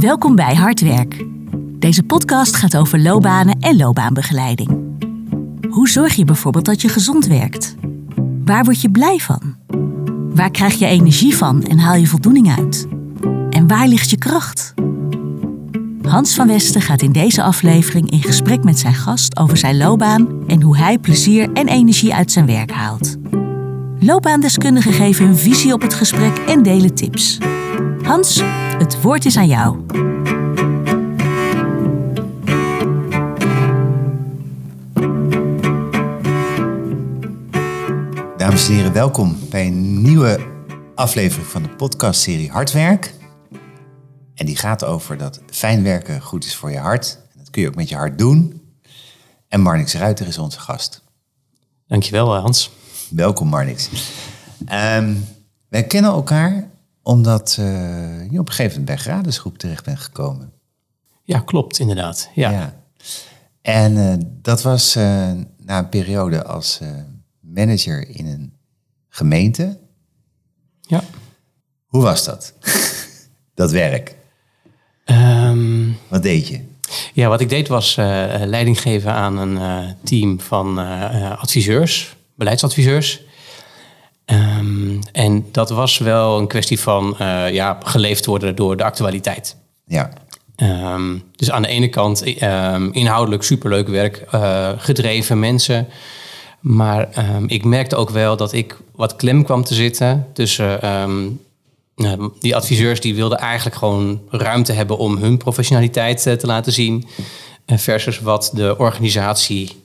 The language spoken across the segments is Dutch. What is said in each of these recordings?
Welkom bij Hardwerk. Deze podcast gaat over loopbanen en loopbaanbegeleiding. Hoe zorg je bijvoorbeeld dat je gezond werkt? Waar word je blij van? Waar krijg je energie van en haal je voldoening uit? En waar ligt je kracht? Hans van Westen gaat in deze aflevering in gesprek met zijn gast over zijn loopbaan en hoe hij plezier en energie uit zijn werk haalt. Loopbaandeskundigen geven hun visie op het gesprek en delen tips. Hans, het woord is aan jou. Dames en heren, welkom bij een nieuwe aflevering van de podcastserie Hardwerk. En die gaat over dat fijn werken goed is voor je hart. En dat kun je ook met je hart doen. En Marnix Ruiter is onze gast. Dankjewel eh, Hans. Welkom Marnix. Ehm, wij kennen elkaar omdat uh, je op een gegeven moment bij Gradesgroep terecht bent gekomen. Ja, klopt inderdaad. Ja. En uh, dat was uh, na een periode als manager in een gemeente. Ja. Hoe was dat? dat werk? Um, wat deed je? Ja, wat ik deed was leiding geven aan een team van adviseurs, beleidsadviseurs. Um, en dat was wel een kwestie van uh, ja, geleefd worden door de actualiteit. Ja. Um, dus aan de ene kant um, inhoudelijk superleuk werk, uh, gedreven mensen. Maar ik merkte ook wel dat ik wat klem kwam te zitten tussen die adviseurs die wilden eigenlijk gewoon ruimte hebben om hun professionaliteit te laten zien. versus wat de organisatie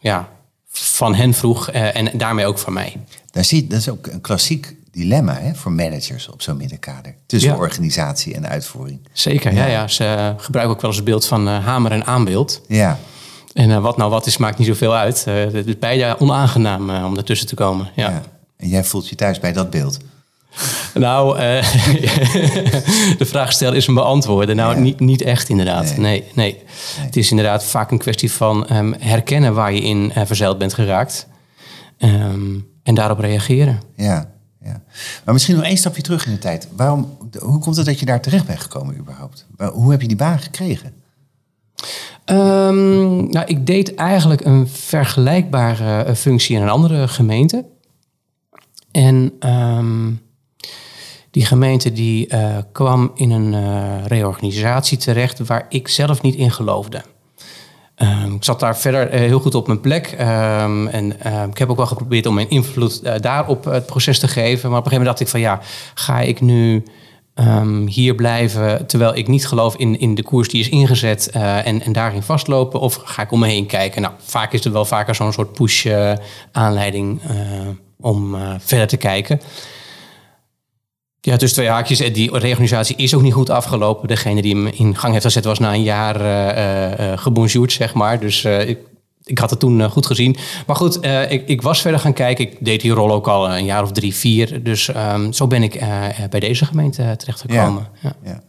ja, van hen vroeg en daarmee ook van mij. Daar zie, dat is ook een klassiek dilemma hè, voor managers op zo'n middenkader. Tussen organisatie en uitvoering. Zeker, ja. ja, Ze gebruiken ook wel eens het beeld van uh, hamer en aanbeeld. Ja. En uh, wat nou wat is, maakt niet zoveel uit. Het is beide onaangenaam om ertussen te komen. Ja. ja. En jij voelt je thuis bij dat beeld? Nou, de vraag stellen is een beantwoorden. Nou, ja. niet, niet echt inderdaad. Nee. Nee, nee. Het is inderdaad vaak een kwestie van um, herkennen waar je in verzeild bent geraakt. Um, en daarop reageren. Ja, ja. Maar misschien nog één stapje terug in de tijd. Waarom, hoe komt het dat je daar terecht bent gekomen überhaupt? Hoe heb je die baan gekregen? Um, nou, ik deed eigenlijk een vergelijkbare eh, functie in een andere gemeente. En um, die gemeente die uh, kwam in een uh, reorganisatie terecht waar ik zelf niet in geloofde. Um, ik zat daar verder uh, heel goed op mijn plek. Um, en uh, ik heb ook wel geprobeerd om mijn invloed uh, daar op het proces te geven. Maar op een gegeven moment dacht ik van ja, ga ik nu hier blijven terwijl ik niet geloof in, in de koers die is ingezet en, en daarin vastlopen? Of ga ik om me heen kijken? Nou, vaak is er wel vaker zo'n soort push aanleiding om verder te kijken. Ja, dus twee haakjes. Die reorganisatie is ook niet goed afgelopen. Degene die hem in gang heeft gezet was na een jaar uh, uh, gebonjourd, zeg maar. Dus uh, ik, ik had het toen goed gezien. Maar goed, ik, ik, was verder gaan kijken. Ik deed die rol ook al een jaar of drie, vier. Dus um, zo ben ik bij deze gemeente terechtgekomen. Ja, ja. ja.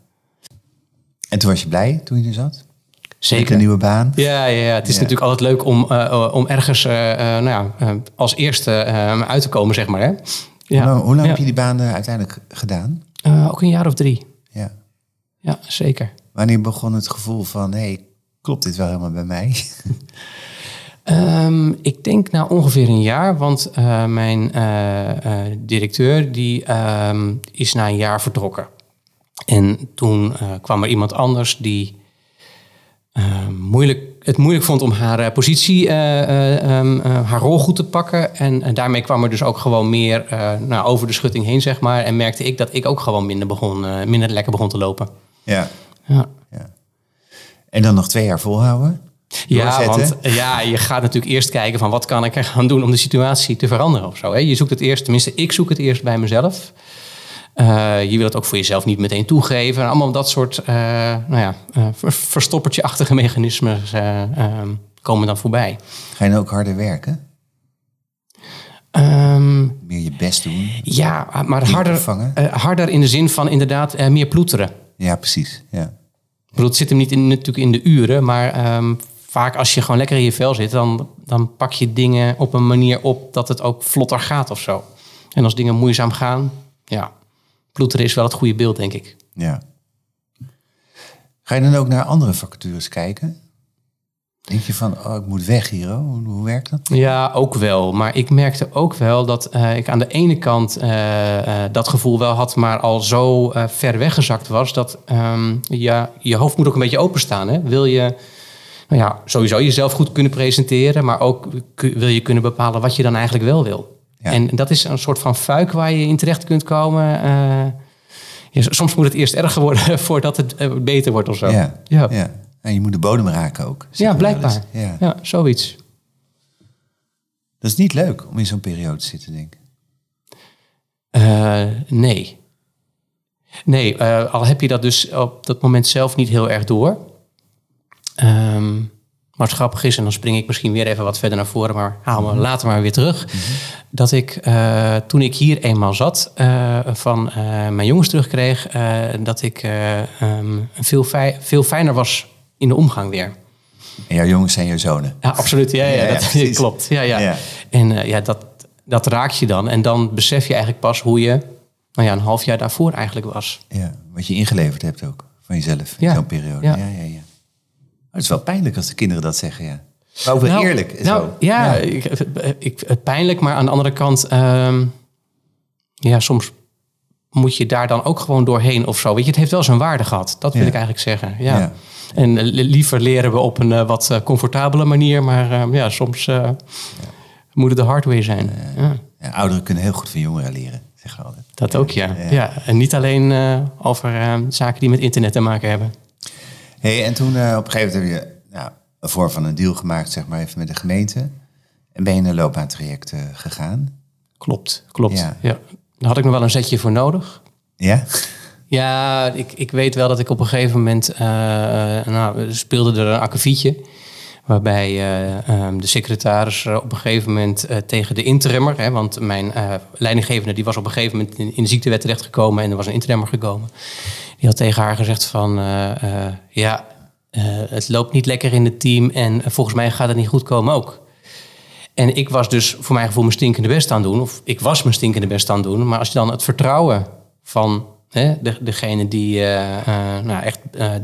En toen was je blij toen je er zat? Zeker. een nieuwe baan? Ja, ja, ja. het is natuurlijk altijd leuk om, om ergens nou ja, als eerste uit te komen, zeg maar. Hè? Ja. Hoe lang, hoe lang heb je die baan uiteindelijk gedaan? Uh, ook een jaar of drie. Ja. Ja, zeker. Wanneer begon het gevoel van, hé, hey, klopt dit wel helemaal bij mij? um, ik denk na ongeveer een jaar, want uh, mijn uh, directeur die um, is na een jaar vertrokken. En toen kwam er iemand anders die moeilijk het moeilijk vond om haar uh, positie, uh, uh, haar rol goed te pakken. En daarmee kwam er dus ook gewoon meer nou, over de schutting heen, zeg maar. En merkte ik dat ik ook gewoon minder, begon, minder lekker begon te lopen. Ja. ja. ja. En dan nog twee jaar volhouden? Ja, want ja, je gaat natuurlijk eerst kijken van wat kan ik er gaan doen om de situatie te veranderen of zo. Hè? Je zoekt het eerst, tenminste ik zoek het eerst bij mezelf. Uh, je wil het ook voor jezelf niet meteen toegeven. allemaal dat soort uh, nou ja, uh, verstoppertje-achtige mechanismes ehm, komen dan voorbij. Ga je dan ook harder werken? Um, meer je best doen? Ja, maar harder, harder in de zin van inderdaad meer ploeteren. Ja, precies. Ja. Ik bedoel, het zit hem niet in, natuurlijk in de uren, maar um, vaak als je gewoon lekker in je vel zit, dan, dan pak je dingen op een manier op dat het ook vlotter gaat of zo. En als dingen moeizaam gaan, ja, ploeteren is wel het goede beeld, denk ik. Ja. Ga je dan ook naar andere vacatures kijken? Denk je van, oh, ik moet weg hier, oh, hoe, hoe werkt dat? Ja, ook wel. Maar ik merkte ook wel dat eh, ik aan de ene kant eh, eh, dat gevoel wel had, maar al zo ver weggezakt was dat ehm, ja, je hoofd moet ook een beetje openstaan. Hè? Wil je nou ja, sowieso jezelf goed kunnen presenteren, maar ook wil je kunnen bepalen wat je dan eigenlijk wel wil. Ja. En dat is een soort van fuik waar je in terecht kunt komen. eh, ja, soms moet het eerst erger worden voordat het eh, beter wordt of zo. Ja, ja. ja. En je moet de bodem raken ook. Ja, blijkbaar. Ja. Ja, zoiets. Dat is niet leuk om in zo'n periode te zitten, denk ik. Eh, nee. Nee, al heb je dat dus op dat moment zelf niet heel erg door. Ehm, maar het is, en dan spring ik misschien weer even wat verder naar voren, maar haal me later maar weer terug. Dat ik eh, toen ik hier eenmaal zat, eh, van eh, mijn jongens terugkreeg, dat ik eh, ehm, veel, veel fijner was in de omgang weer. En jouw jongens zijn jouw zonen. Ja, absoluut. Ja, ja, Ja, ja, dat klopt. Ja, ja. En ja, dat, dat raakt je dan. En dan besef je eigenlijk pas hoe je nou ja, een half jaar daarvoor eigenlijk was. Ja, wat je ingeleverd hebt ook van jezelf in Ja. zo'n periode. Ja. Ja. Ja, het is wel pijnlijk als de kinderen dat zeggen, ja. Maar wel Nou, eerlijk. Nou, ja, Ik, pijnlijk, maar aan de andere kant, ehm, ja, soms moet je daar dan ook gewoon doorheen of zo. Weet je, het heeft wel zijn waarde gehad. Dat wil Ja. ik eigenlijk zeggen. Ja. Ja. En eh, li- liever leren we op een eh, wat eh, comfortabele manier, maar ehm, ja, soms moet het de hard way zijn. Ouderen kunnen heel goed van jongeren leren, altijd. Dat ook, ja. Ja. En niet alleen over eh, zaken die met internet te maken hebben. Hey, en toen eh, op een gegeven moment heb je nou, een vorm van een deal gemaakt, zeg maar even met de gemeente. En ben je in een loopbaantraject eh, gegaan. Klopt, klopt. Ja. Ja. Daar had ik nog wel een zetje voor nodig. Ja? Ja, ik, ik weet wel dat ik op een gegeven moment... eh, nou, speelde er een akkefietje... waarbij eh, ehm, de secretaris op een gegeven moment tegen de interimmer... Hè, want mijn leidinggevende die was op een gegeven moment in, in de ziektewet terechtgekomen... en er was een interimmer gekomen. Die had tegen haar gezegd van... eh, eh, ja, eh, het loopt niet lekker in het team... en volgens mij gaat het niet goed komen ook. En ik was dus voor mijn gevoel mijn stinkende best aan doen. Of ik was mijn stinkende best aan doen. Maar als je dan het vertrouwen van hè, de, degene die nou, echt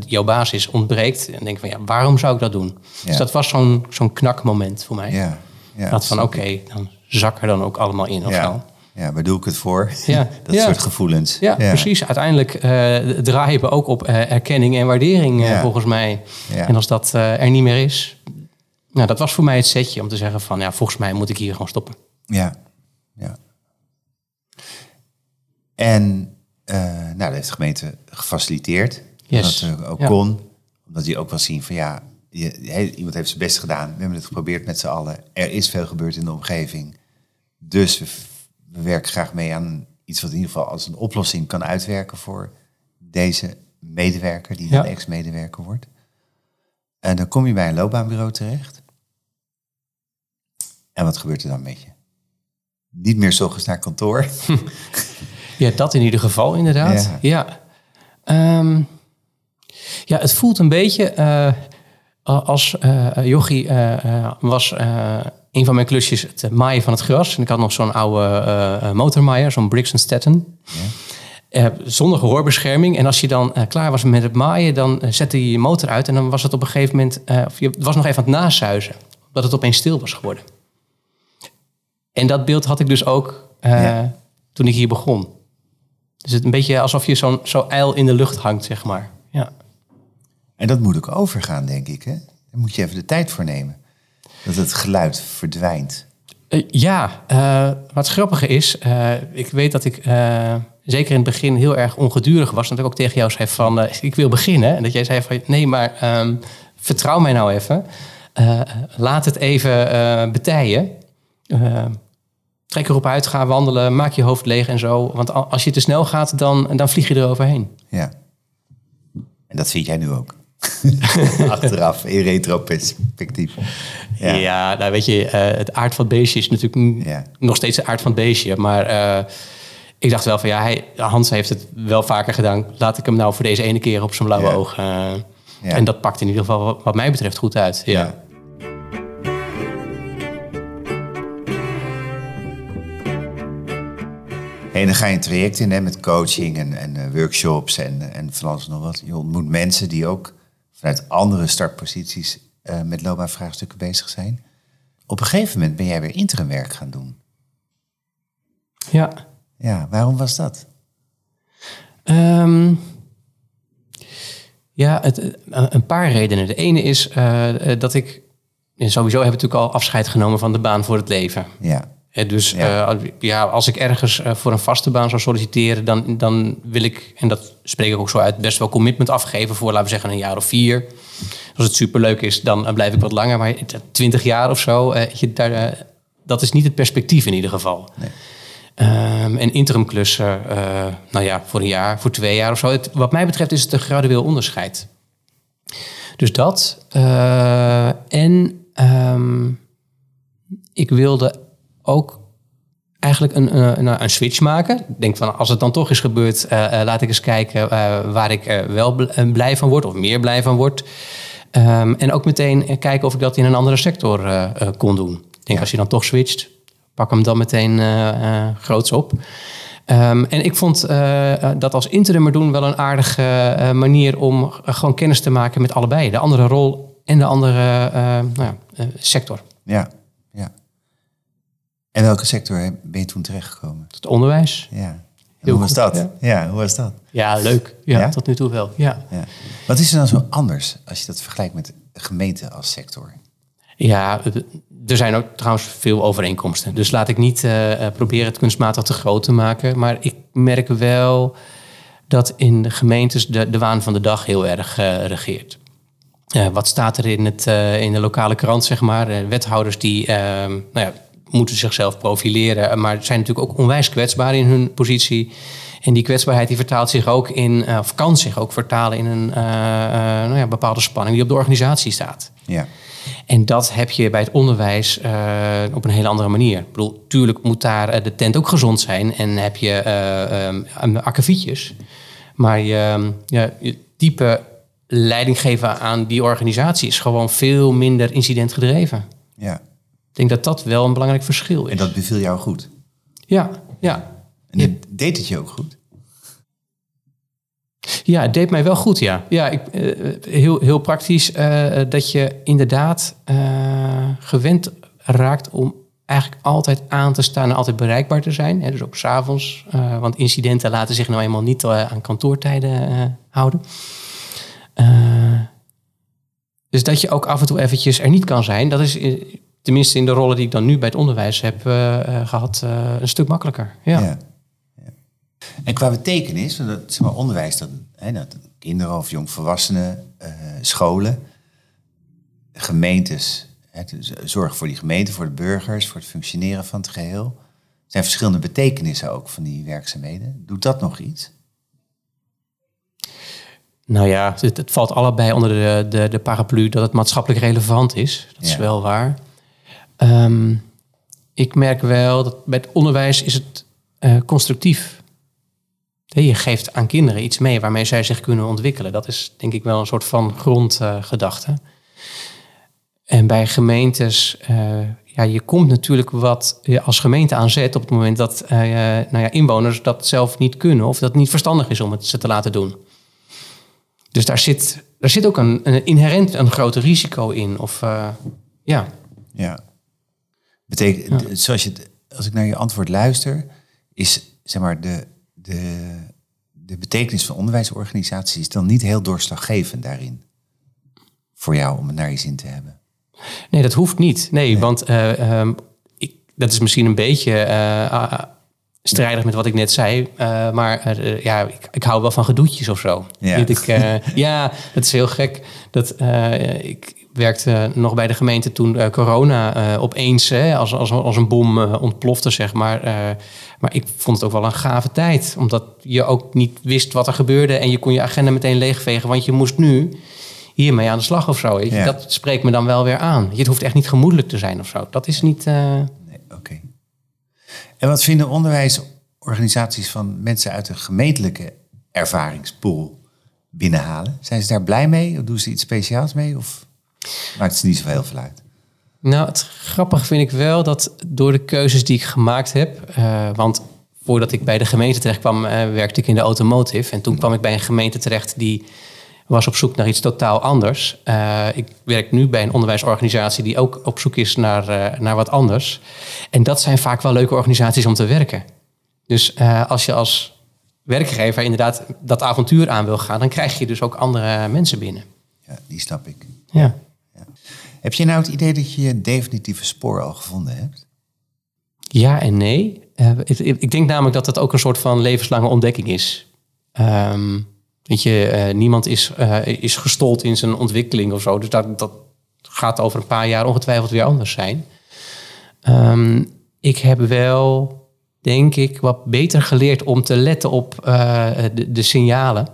jouw baas is ontbreekt. Dan denk van ja, waarom zou ik dat doen? Dus dat was zo'n zo'n knakmoment voor mij. Ja. ja dat van oké, dan zak er dan ook allemaal in of Ja. zo. Ja, waar doe ik het voor? Ja. dat Ja. soort gevoelens. Ja, precies. Uiteindelijk eh, draaien we ook op eh, erkenning en waardering eh, volgens mij. En als dat er niet meer is... Nou, dat was voor mij het setje om te zeggen van... ja, volgens mij moet ik hier gewoon stoppen. Ja, ja. En nou, dat heeft de gemeente gefaciliteerd. Yes. Dat het ook kon. Omdat die ook wel zien van ja, je, iemand heeft zijn best gedaan. We hebben het geprobeerd met z'n allen. Er is veel gebeurd in de omgeving. Dus we, we werken graag mee aan iets wat in ieder geval als een oplossing kan uitwerken voor deze medewerker, die dan Ja. ex-medewerker wordt. En dan kom je bij een loopbaanbureau terecht. En wat gebeurt er dan met je? Niet meer 's ochtends naar kantoor. Ja, dat in ieder geval inderdaad. Ja, Ehm, ja het voelt een beetje eh, als eh Jochie eh, eh, was een van mijn klusjes het maaien van het gras. En ik had nog zo'n oude motormaaier, zo'n Briggs Stetton. Eh, zonder gehoorbescherming. En als je dan klaar was met het maaien, dan zette je je motor uit. En dan was het op een gegeven moment, of je was nog even aan het nazuizen. Dat het opeens stil was geworden. En dat beeld had ik dus ook Ja. toen ik hier begon. Dus het een beetje alsof je zo'n zo ijl in de lucht hangt, zeg maar. En dat moet ook overgaan, denk ik. Hè? Daar moet je even de tijd voor nemen. Dat het geluid verdwijnt. Eh, ja, eh, wat grappige is, eh, ik weet dat ik zeker in het begin heel erg ongedurig was. En dat ik ook tegen jou zei van, ik wil beginnen. En dat jij zei van, nee, maar ehm, vertrouw mij nou even. Laat het even betijen. Trek erop uit, ga wandelen, maak je hoofd leeg en zo. Want als je te snel gaat, dan, dan vlieg je eroverheen. Ja. En dat vind jij nu ook. Achteraf, in retroperspectief. Ja, Ja. nou weet je, eh, het aard van het beestje is natuurlijk Ja. nog steeds de aard van het beestje. Maar eh, ik dacht wel van ja, hij, Hans heeft het wel vaker gedaan. Laat ik hem nou voor deze ene keer op zijn blauwe Ja. oog. eh. En dat pakt in ieder geval wat, wat mij betreft goed uit. Ja. En dan ga je een traject in hè, met coaching en, en workshops en, en van alles en nog wat. Je ontmoet mensen die ook vanuit andere startposities uh, met loopbaanvraagstukken bezig zijn. Op een gegeven moment ben jij weer interimwerk gaan doen. Ja. Ja, waarom was dat? Ehm, ja, het, een paar redenen. De ene is uh, dat ik... Sowieso heb ik natuurlijk al afscheid genomen van de baan voor het leven. Ja. Dus ja. Uh, ja. als ik ergens uh, voor een vaste baan zou solliciteren, dan, dan wil ik, en dat spreek ik ook zo uit, best wel commitment afgeven voor, laten we zeggen, een jaar of vier. Als het superleuk is, dan blijf ik wat langer. Maar twintig jaar of zo, uh, je, daar, dat is niet het perspectief in ieder geval. Nee. Um, en interimklussen, nou ja, voor een jaar, voor twee jaar of zo. Het, wat mij betreft is het een gradueel onderscheid. Dus dat. en um, ik wilde ook eigenlijk een, een, een, switch maken. Ik denk van als het dan toch is gebeurd, uh, uh, laat ik eens kijken uh, waar ik wel blij van word of meer blij van word. Um, en ook meteen kijken of ik dat in een andere sector kon doen. Ik denk als je dan toch switcht, pak hem dan meteen groots op. Um, en ik vond dat als interimmer doen wel een aardige manier om gewoon kennis te maken met allebei. De andere rol en de andere nou sector. Ja. En welke sector ben je toen terechtgekomen? Het onderwijs. Ja. hoe was dat? Ja. ja. hoe was dat? Ja, leuk. Ja, ja, tot nu toe wel. Ja. ja. Wat is er dan zo anders als je dat vergelijkt met gemeente als sector? Ja, er zijn ook trouwens veel overeenkomsten. Dus laat ik niet uh, proberen het kunstmatig te groot te maken. Maar ik merk wel dat in de gemeentes de, de waan van de dag heel erg uh, regeert. Uh, wat staat er in, het, in de lokale krant, zeg maar? wethouders die ehm, nou ja, moeten zichzelf profileren, maar zijn natuurlijk ook onwijs kwetsbaar in hun positie. En die kwetsbaarheid die vertaalt zich ook in, uh, of kan zich ook vertalen in een uh, uh, nou ja, bepaalde spanning die op de organisatie staat. Ja. En dat heb je bij het onderwijs op een hele andere manier. Ik bedoel, tuurlijk moet daar de tent ook gezond zijn en heb je um, akkefietjes. Maar je, ja, je type leiding geven aan die organisatie is gewoon veel minder incidentgedreven. Ja. Ik denk dat dat wel een belangrijk verschil is. En dat beviel jou goed? Ja, ja. En ja. deed het je ook goed? Ja, het deed mij wel goed, ja. Ja, ik, uh, heel, heel praktisch uh, dat je inderdaad uh, gewend raakt om eigenlijk altijd aan te staan en altijd bereikbaar te zijn. Hè, dus ook s'avonds, want incidenten laten zich nou eenmaal niet aan kantoortijden houden. dus dat je ook af en toe eventjes er niet kan zijn, dat is tenminste in de rollen die ik dan nu bij het onderwijs heb uh, gehad, uh, een stuk makkelijker. Ja. ja. ja. En qua betekenis, dat, zeg maar, onderwijs, dat, hè, dat kinderen of jongvolwassenen, uh, scholen, gemeentes, hè, zorgen voor die gemeente, voor de burgers, voor het functioneren van het geheel. Er zijn verschillende betekenissen ook van die werkzaamheden. Doet dat nog iets? Nou ja, het, het valt allebei onder de, de, de, paraplu dat het maatschappelijk relevant is. Dat is wel waar. Um, ik merk wel dat bij het onderwijs is het uh, constructief. Je geeft aan kinderen iets mee waarmee zij zich kunnen ontwikkelen. Dat is denk ik wel een soort van grondgedachte. En bij gemeentes, uh, ja, je komt natuurlijk wat je als gemeente aanzet op het moment dat nou ja, inwoners dat zelf niet kunnen of dat het niet verstandig is om het ze te laten doen. Dus daar zit, daar zit ook een, een inherent een groot risico in. Of, ja. Ja. Betekent, zoals je, als ik naar je antwoord luister, is zeg maar de, de, de betekenis van onderwijsorganisaties is dan niet heel doorslaggevend daarin. Voor jou om het naar je zin te hebben. Nee, dat hoeft niet. Nee, want uh, um, ik, dat is misschien een beetje uh, strijdig met wat ik net zei. Uh, maar ja, ik, ik, hou wel van gedoetjes of zo. Ja, ik, ja dat is heel gek. Dat, ik, werkte nog bij de gemeente toen uh, corona uh, opeens hè, als, als, als een bom uh, ontplofte, zeg maar. maar ik vond het ook wel een gave tijd, omdat je ook niet wist wat er gebeurde en je kon je agenda meteen leegvegen, want je moest nu hiermee aan de slag of zo. Ja. Dat spreekt me dan wel weer aan. Het hoeft echt niet gemoedelijk te zijn of zo. Dat is niet... Nee, oké. En wat vinden onderwijsorganisaties van mensen uit de gemeentelijke ervaringspool binnenhalen? Zijn ze daar blij mee? Of doen ze iets speciaals mee? Of... Maakt het niet zo heel veel uit. Nou, het grappig vind ik wel dat door de keuzes die ik gemaakt heb, uh, want voordat ik bij de gemeente terecht kwam, eh, werkte ik in de automotive. En toen kwam ik bij een gemeente terecht die was op zoek naar iets totaal anders. Eh, ik werk nu bij een onderwijsorganisatie die ook op zoek is naar, eh, naar wat anders. En dat zijn vaak wel leuke organisaties om te werken. Dus eh, als je als werkgever inderdaad dat avontuur aan wil gaan, dan krijg je dus ook andere mensen binnen. Ja, die snap ik. Ja. Heb je nou het idee dat je je definitieve spoor al gevonden hebt? Ja en nee. Eh, ik, ik denk namelijk dat het ook een soort van levenslange ontdekking is. Ehm, weet je, eh, niemand is, eh, is gestold in zijn ontwikkeling of zo. Dus dat, dat gaat over een paar jaar ongetwijfeld weer anders zijn. Ehm, ik heb wel, denk ik, wat beter geleerd om te letten op de, de signalen.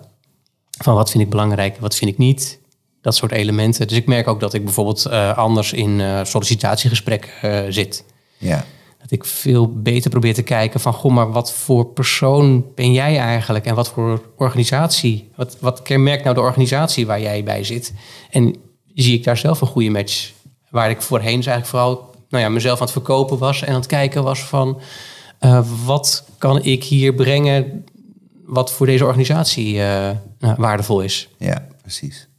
Van wat vind ik belangrijk, wat vind ik niet. Dat soort elementen. Dus ik merk ook dat ik bijvoorbeeld eh, anders in eh sollicitatiegesprekken eh, zit. Ja, Dat ik veel beter probeer te kijken van, goh, maar wat voor persoon ben jij eigenlijk? En wat voor organisatie? Wat, wat kenmerkt nou de organisatie waar jij bij zit? En zie ik daar zelf een goede match? Waar ik voorheen dus eigenlijk vooral nou ja, mezelf aan het verkopen was en aan het kijken was van, wat kan ik hier brengen wat voor deze organisatie nou, waardevol is? ja, precies.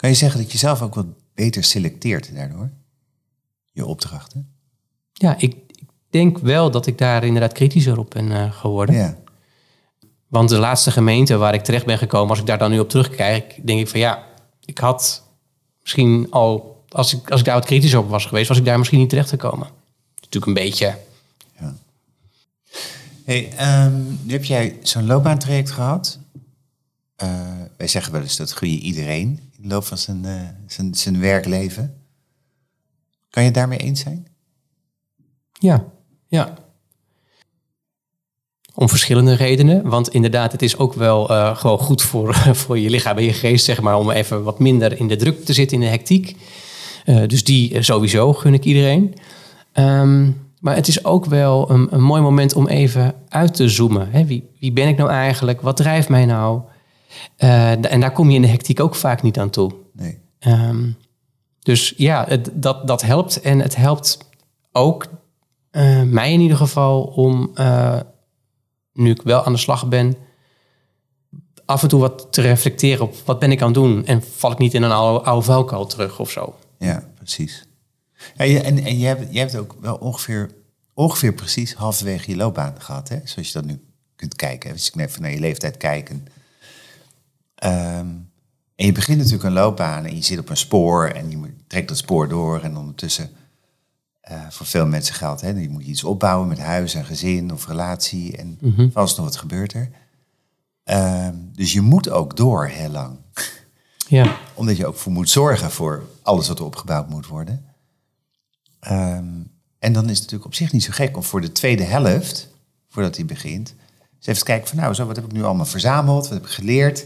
Kan je zeggen dat je zelf ook wat beter selecteert daardoor? Je opdrachten? Ja, ik, ik denk wel dat ik daar inderdaad kritischer op ben eh, geworden. Ja, Want de laatste gemeente waar ik terecht ben gekomen, als ik daar dan nu op terugkijk, denk ik van ja, ik had misschien al, als ik, als ik daar wat kritisch op was geweest, was ik daar misschien niet terecht gekomen. Natuurlijk een beetje. ja. Hey, ehm, nu heb jij zo'n loopbaantraject gehad. Eh, wij zeggen wel eens dat groei je iedereen in de loop van zijn, eh, zijn, zijn werkleven. Kan je het daarmee eens zijn? Ja, ja. Om verschillende redenen. Want inderdaad, het is ook wel eh, gewoon goed voor, voor je lichaam en je geest, zeg maar, om even wat minder in de druk te zitten, in de hectiek. Eh, dus die sowieso gun ik iedereen. Ehm, maar het is ook wel een, een mooi moment om even uit te zoomen. Hè? Wie, wie ben ik nou eigenlijk? Wat drijft mij nou? Eh, en daar kom je in de hectiek ook vaak niet aan toe. Nee. Ehm, dus ja, het, dat, dat helpt. En het helpt ook eh, mij in ieder geval om, eh, nu ik wel aan de slag ben, af en toe wat te reflecteren op wat ben ik aan het doen. En val ik niet in een oude, oude terug of zo. Ja, precies. Ja, en en je, hebt, je hebt ook wel ongeveer, ongeveer precies halverwege je loopbaan gehad, hè? zoals je dat nu kunt kijken. Als ik even naar je leeftijd kijk. En, ehm, en je begint natuurlijk een loopbaan en je zit op een spoor en je trekt dat spoor door. En ondertussen, eh, voor veel mensen geldt, hè, je moet iets opbouwen met huis en gezin of relatie. En Mhm. vast nog wat gebeurt er. Ehm, dus je moet ook door heel lang Ja, omdat je ook voor moet zorgen voor alles wat er opgebouwd moet worden. Ehm, en dan is het natuurlijk op zich niet zo gek om voor de tweede helft, voordat hij begint, eens even te kijken van nou, zo, wat heb ik nu allemaal verzameld? Wat heb ik geleerd?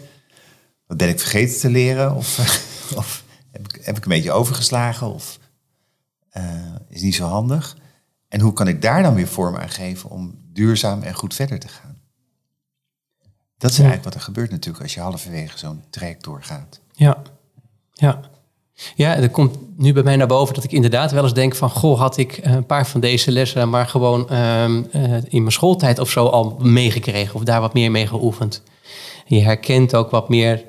Wat ben ik vergeten te leren? Of, of heb, ik, heb ik een beetje overgeslagen? Of eh, is niet zo handig? En hoe kan ik daar dan weer vorm aan geven om duurzaam en goed verder te gaan? Dat is Ja. eigenlijk wat er gebeurt natuurlijk als je halverwege zo'n traject doorgaat. ja, ja. Ja, er komt nu bij mij naar boven dat ik inderdaad wel eens denk van... goh, had ik een paar van deze lessen maar gewoon ehm, eh, in mijn schooltijd of zo al meegekregen... of daar wat meer mee geoefend. Je herkent ook wat meer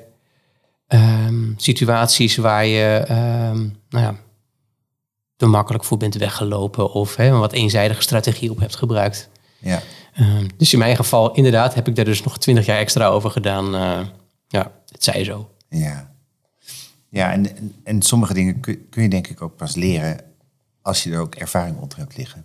ehm, situaties waar je ehm, nou ja, te makkelijk voor bent weggelopen... of hè, een wat eenzijdige strategie op hebt gebruikt. Ja. Ehm, dus in mijn geval, inderdaad, heb ik daar dus nog twintig jaar extra over gedaan. Eh, ja, het zij zo. Ja, ja en, en, en sommige dingen kun, kun je denk ik ook pas leren als je er ook ervaring onder hebt liggen.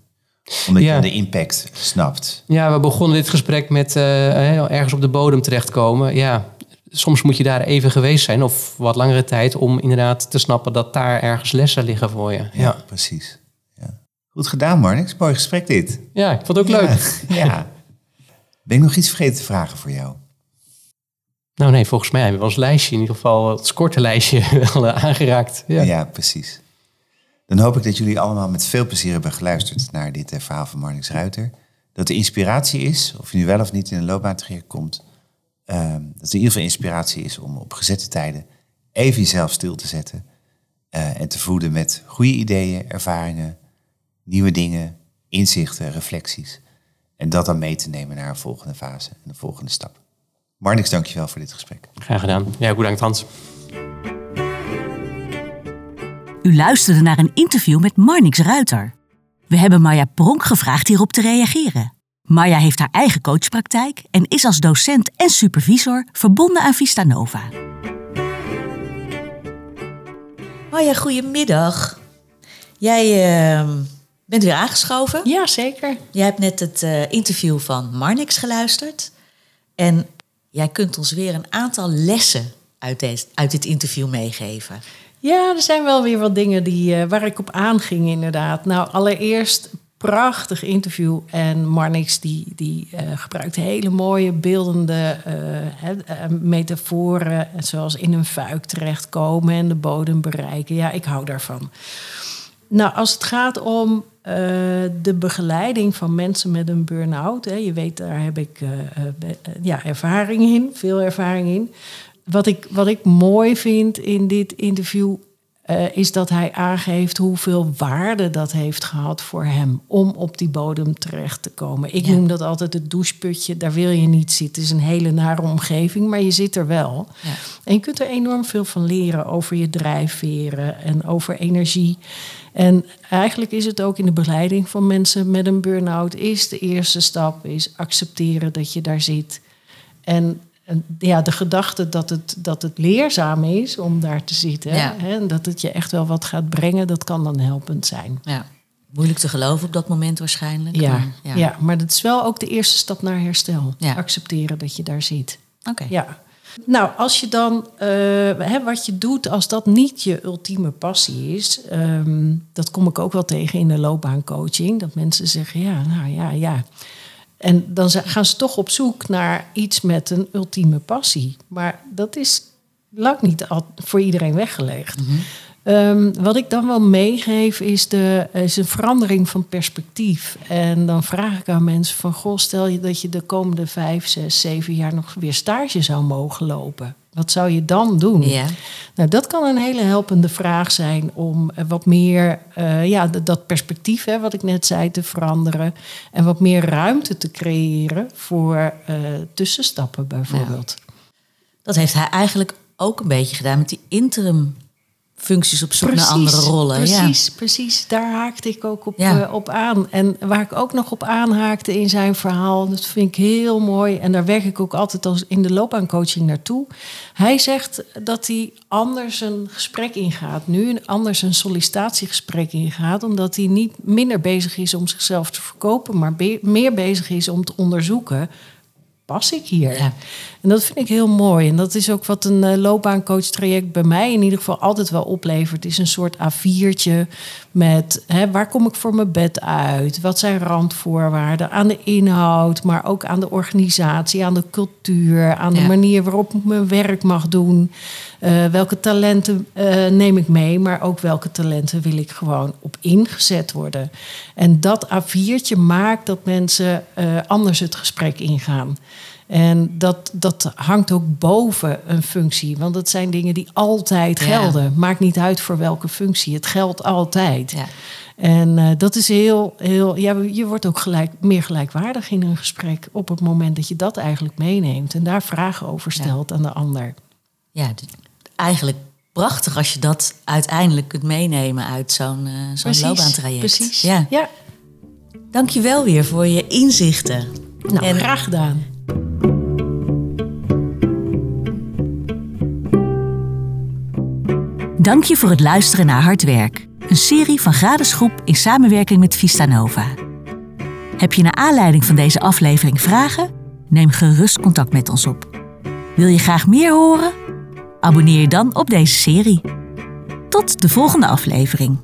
Omdat Ja. je de impact snapt. Ja, we begonnen dit gesprek met eh, ergens op de bodem terechtkomen. Ja, soms moet je daar even geweest zijn of wat langere tijd om inderdaad te snappen dat daar ergens lessen liggen voor je. Ja, Ja, precies. Ja. Goed gedaan, Marnix. Mooi gesprek dit. ja ik vond het ook leuk. Ja. Ben ik nog iets vergeten te vragen voor jou? Nou nee, volgens mij hebben we ons lijstje, in ieder geval het scortenlijstje, wel eh, aangeraakt. Ja. Precies. Dan hoop ik dat jullie allemaal met veel plezier hebben geluisterd naar dit eh, verhaal van Marnix Ruiter. Dat er inspiratie is, of je nu wel of niet in een loopbaantraject komt. Ehm, dat er in ieder geval inspiratie is om op gezette tijden even jezelf stil te zetten. eh, en te voeden met goede ideeën, ervaringen, nieuwe dingen, inzichten, reflecties. En dat dan mee te nemen naar een volgende fase en een volgende stap. Marnix, dankjewel voor dit gesprek. Graag gedaan. Ja, bedankt Hans. U luisterde naar een interview met Marnix Ruiter. We hebben Marja Pronk gevraagd hierop te reageren. Marja heeft haar eigen coachpraktijk en is als docent en supervisor verbonden aan Vista Nova. Marja, goedemiddag. Jij uh, bent weer aangeschoven. Ja, zeker. Jij hebt net het uh, interview van Marnix geluisterd. En jij kunt ons weer een aantal lessen uit, deze, uit dit interview meegeven. Ja, er zijn wel weer wat dingen die, uh, waar ik op aanging, inderdaad. Nou, allereerst prachtig interview. En Marnix die, die uh, gebruikt hele mooie beeldende uh, metaforen. Zoals in een fuik terechtkomen en de bodem bereiken. Ja, ik hou daarvan. Nou, als het gaat om de begeleiding van mensen met een burn-out. Hè, je weet, daar heb ik ja, ervaring in, veel ervaring in. Wat ik, wat ik mooi vind in dit interview uh, is dat hij aangeeft hoeveel waarde dat heeft gehad voor hem om op die bodem terecht te komen. Ik ja. noem dat altijd het doucheputje, daar wil je niet zitten. Het is een hele nare omgeving, maar je zit er wel. Ja. En je kunt er enorm veel van leren over je drijfveren en over energie. En eigenlijk is het ook in de begeleiding van mensen met een burn-out, is de eerste stap is accepteren dat je daar zit. En ja, de gedachte dat het, dat het leerzaam is om daar te zitten. Ja. Hè, en dat het je echt wel wat gaat brengen, dat kan dan helpend zijn. Ja. Moeilijk te geloven op dat moment waarschijnlijk. Ja, maar, ja. ja maar dat is wel ook de eerste stap naar herstel. Ja. Accepteren dat je daar zit. Oké. Ja. Nou, als je dan, uh, hè, wat je doet, als dat niet je ultieme passie is, um, dat kom ik ook wel tegen in de loopbaancoaching. Dat mensen zeggen, ja, nou ja, ja. En dan gaan ze toch op zoek naar iets met een ultieme passie. Maar dat is lang niet voor iedereen weggelegd. -hmm. Um, wat ik dan wel meegeef is, de, is een verandering van perspectief. En dan vraag ik aan mensen van... Goh, stel je dat je de komende vijf, zes, zeven jaar nog weer stage zou mogen lopen. Wat zou je dan doen? Ja. Nou, dat kan een hele helpende vraag zijn om wat meer, uh, ja, dat perspectief, hè, wat ik net zei, te veranderen. En wat meer ruimte te creëren voor uh, tussenstappen, bijvoorbeeld. Ja. Dat heeft hij eigenlijk ook een beetje gedaan met die interim functies op zoek precies, naar andere rollen. Precies, ja. precies. Daar haakte ik ook op, ja. uh, op aan. En waar ik ook nog op aanhaakte in zijn verhaal, dat vind ik heel mooi. En daar werk ik ook altijd als in de loopbaancoaching naartoe. Hij zegt dat hij anders een gesprek ingaat. Nu anders een sollicitatiegesprek ingaat. Omdat hij niet minder bezig is om zichzelf te verkopen, maar be meer bezig is om te onderzoeken pas ik hier? Ja. En dat vind ik heel mooi. En dat is ook wat een uh, loopbaancoach traject bij mij in ieder geval altijd wel oplevert. Is een soort A4'tje met hè, waar kom ik voor mijn bed uit? Wat zijn randvoorwaarden aan de inhoud, maar ook aan de organisatie, aan de cultuur, aan de manier waarop ik mijn werk mag doen. Uh, welke talenten uh, neem ik mee, maar ook welke talenten wil ik gewoon op ingezet worden. En dat A4'tje maakt dat mensen uh, anders het gesprek ingaan. En dat, dat hangt ook boven een functie. Want dat zijn dingen die altijd gelden. Ja. Maakt niet uit voor welke functie. Het geldt altijd. Ja. En uh, dat is heel, heel. Ja, je wordt ook gelijk, meer gelijkwaardig in een gesprek. op het moment dat je dat eigenlijk meeneemt. en daar vragen over stelt ja. aan de ander. Ja, eigenlijk prachtig als je dat uiteindelijk kunt meenemen uit zo'n uh, zo'n loopbaantraject. Precies. Ja. ja. Dank je wel weer voor je inzichten. Nou, en graag gedaan. Dank je voor het luisteren naar Hard Werk, een serie van Gradesgroep in samenwerking met Vista Nova. Heb je naar aanleiding van deze aflevering vragen? Neem gerust contact met ons op. Wil je graag meer horen? Abonneer je dan op deze serie. Tot de volgende aflevering.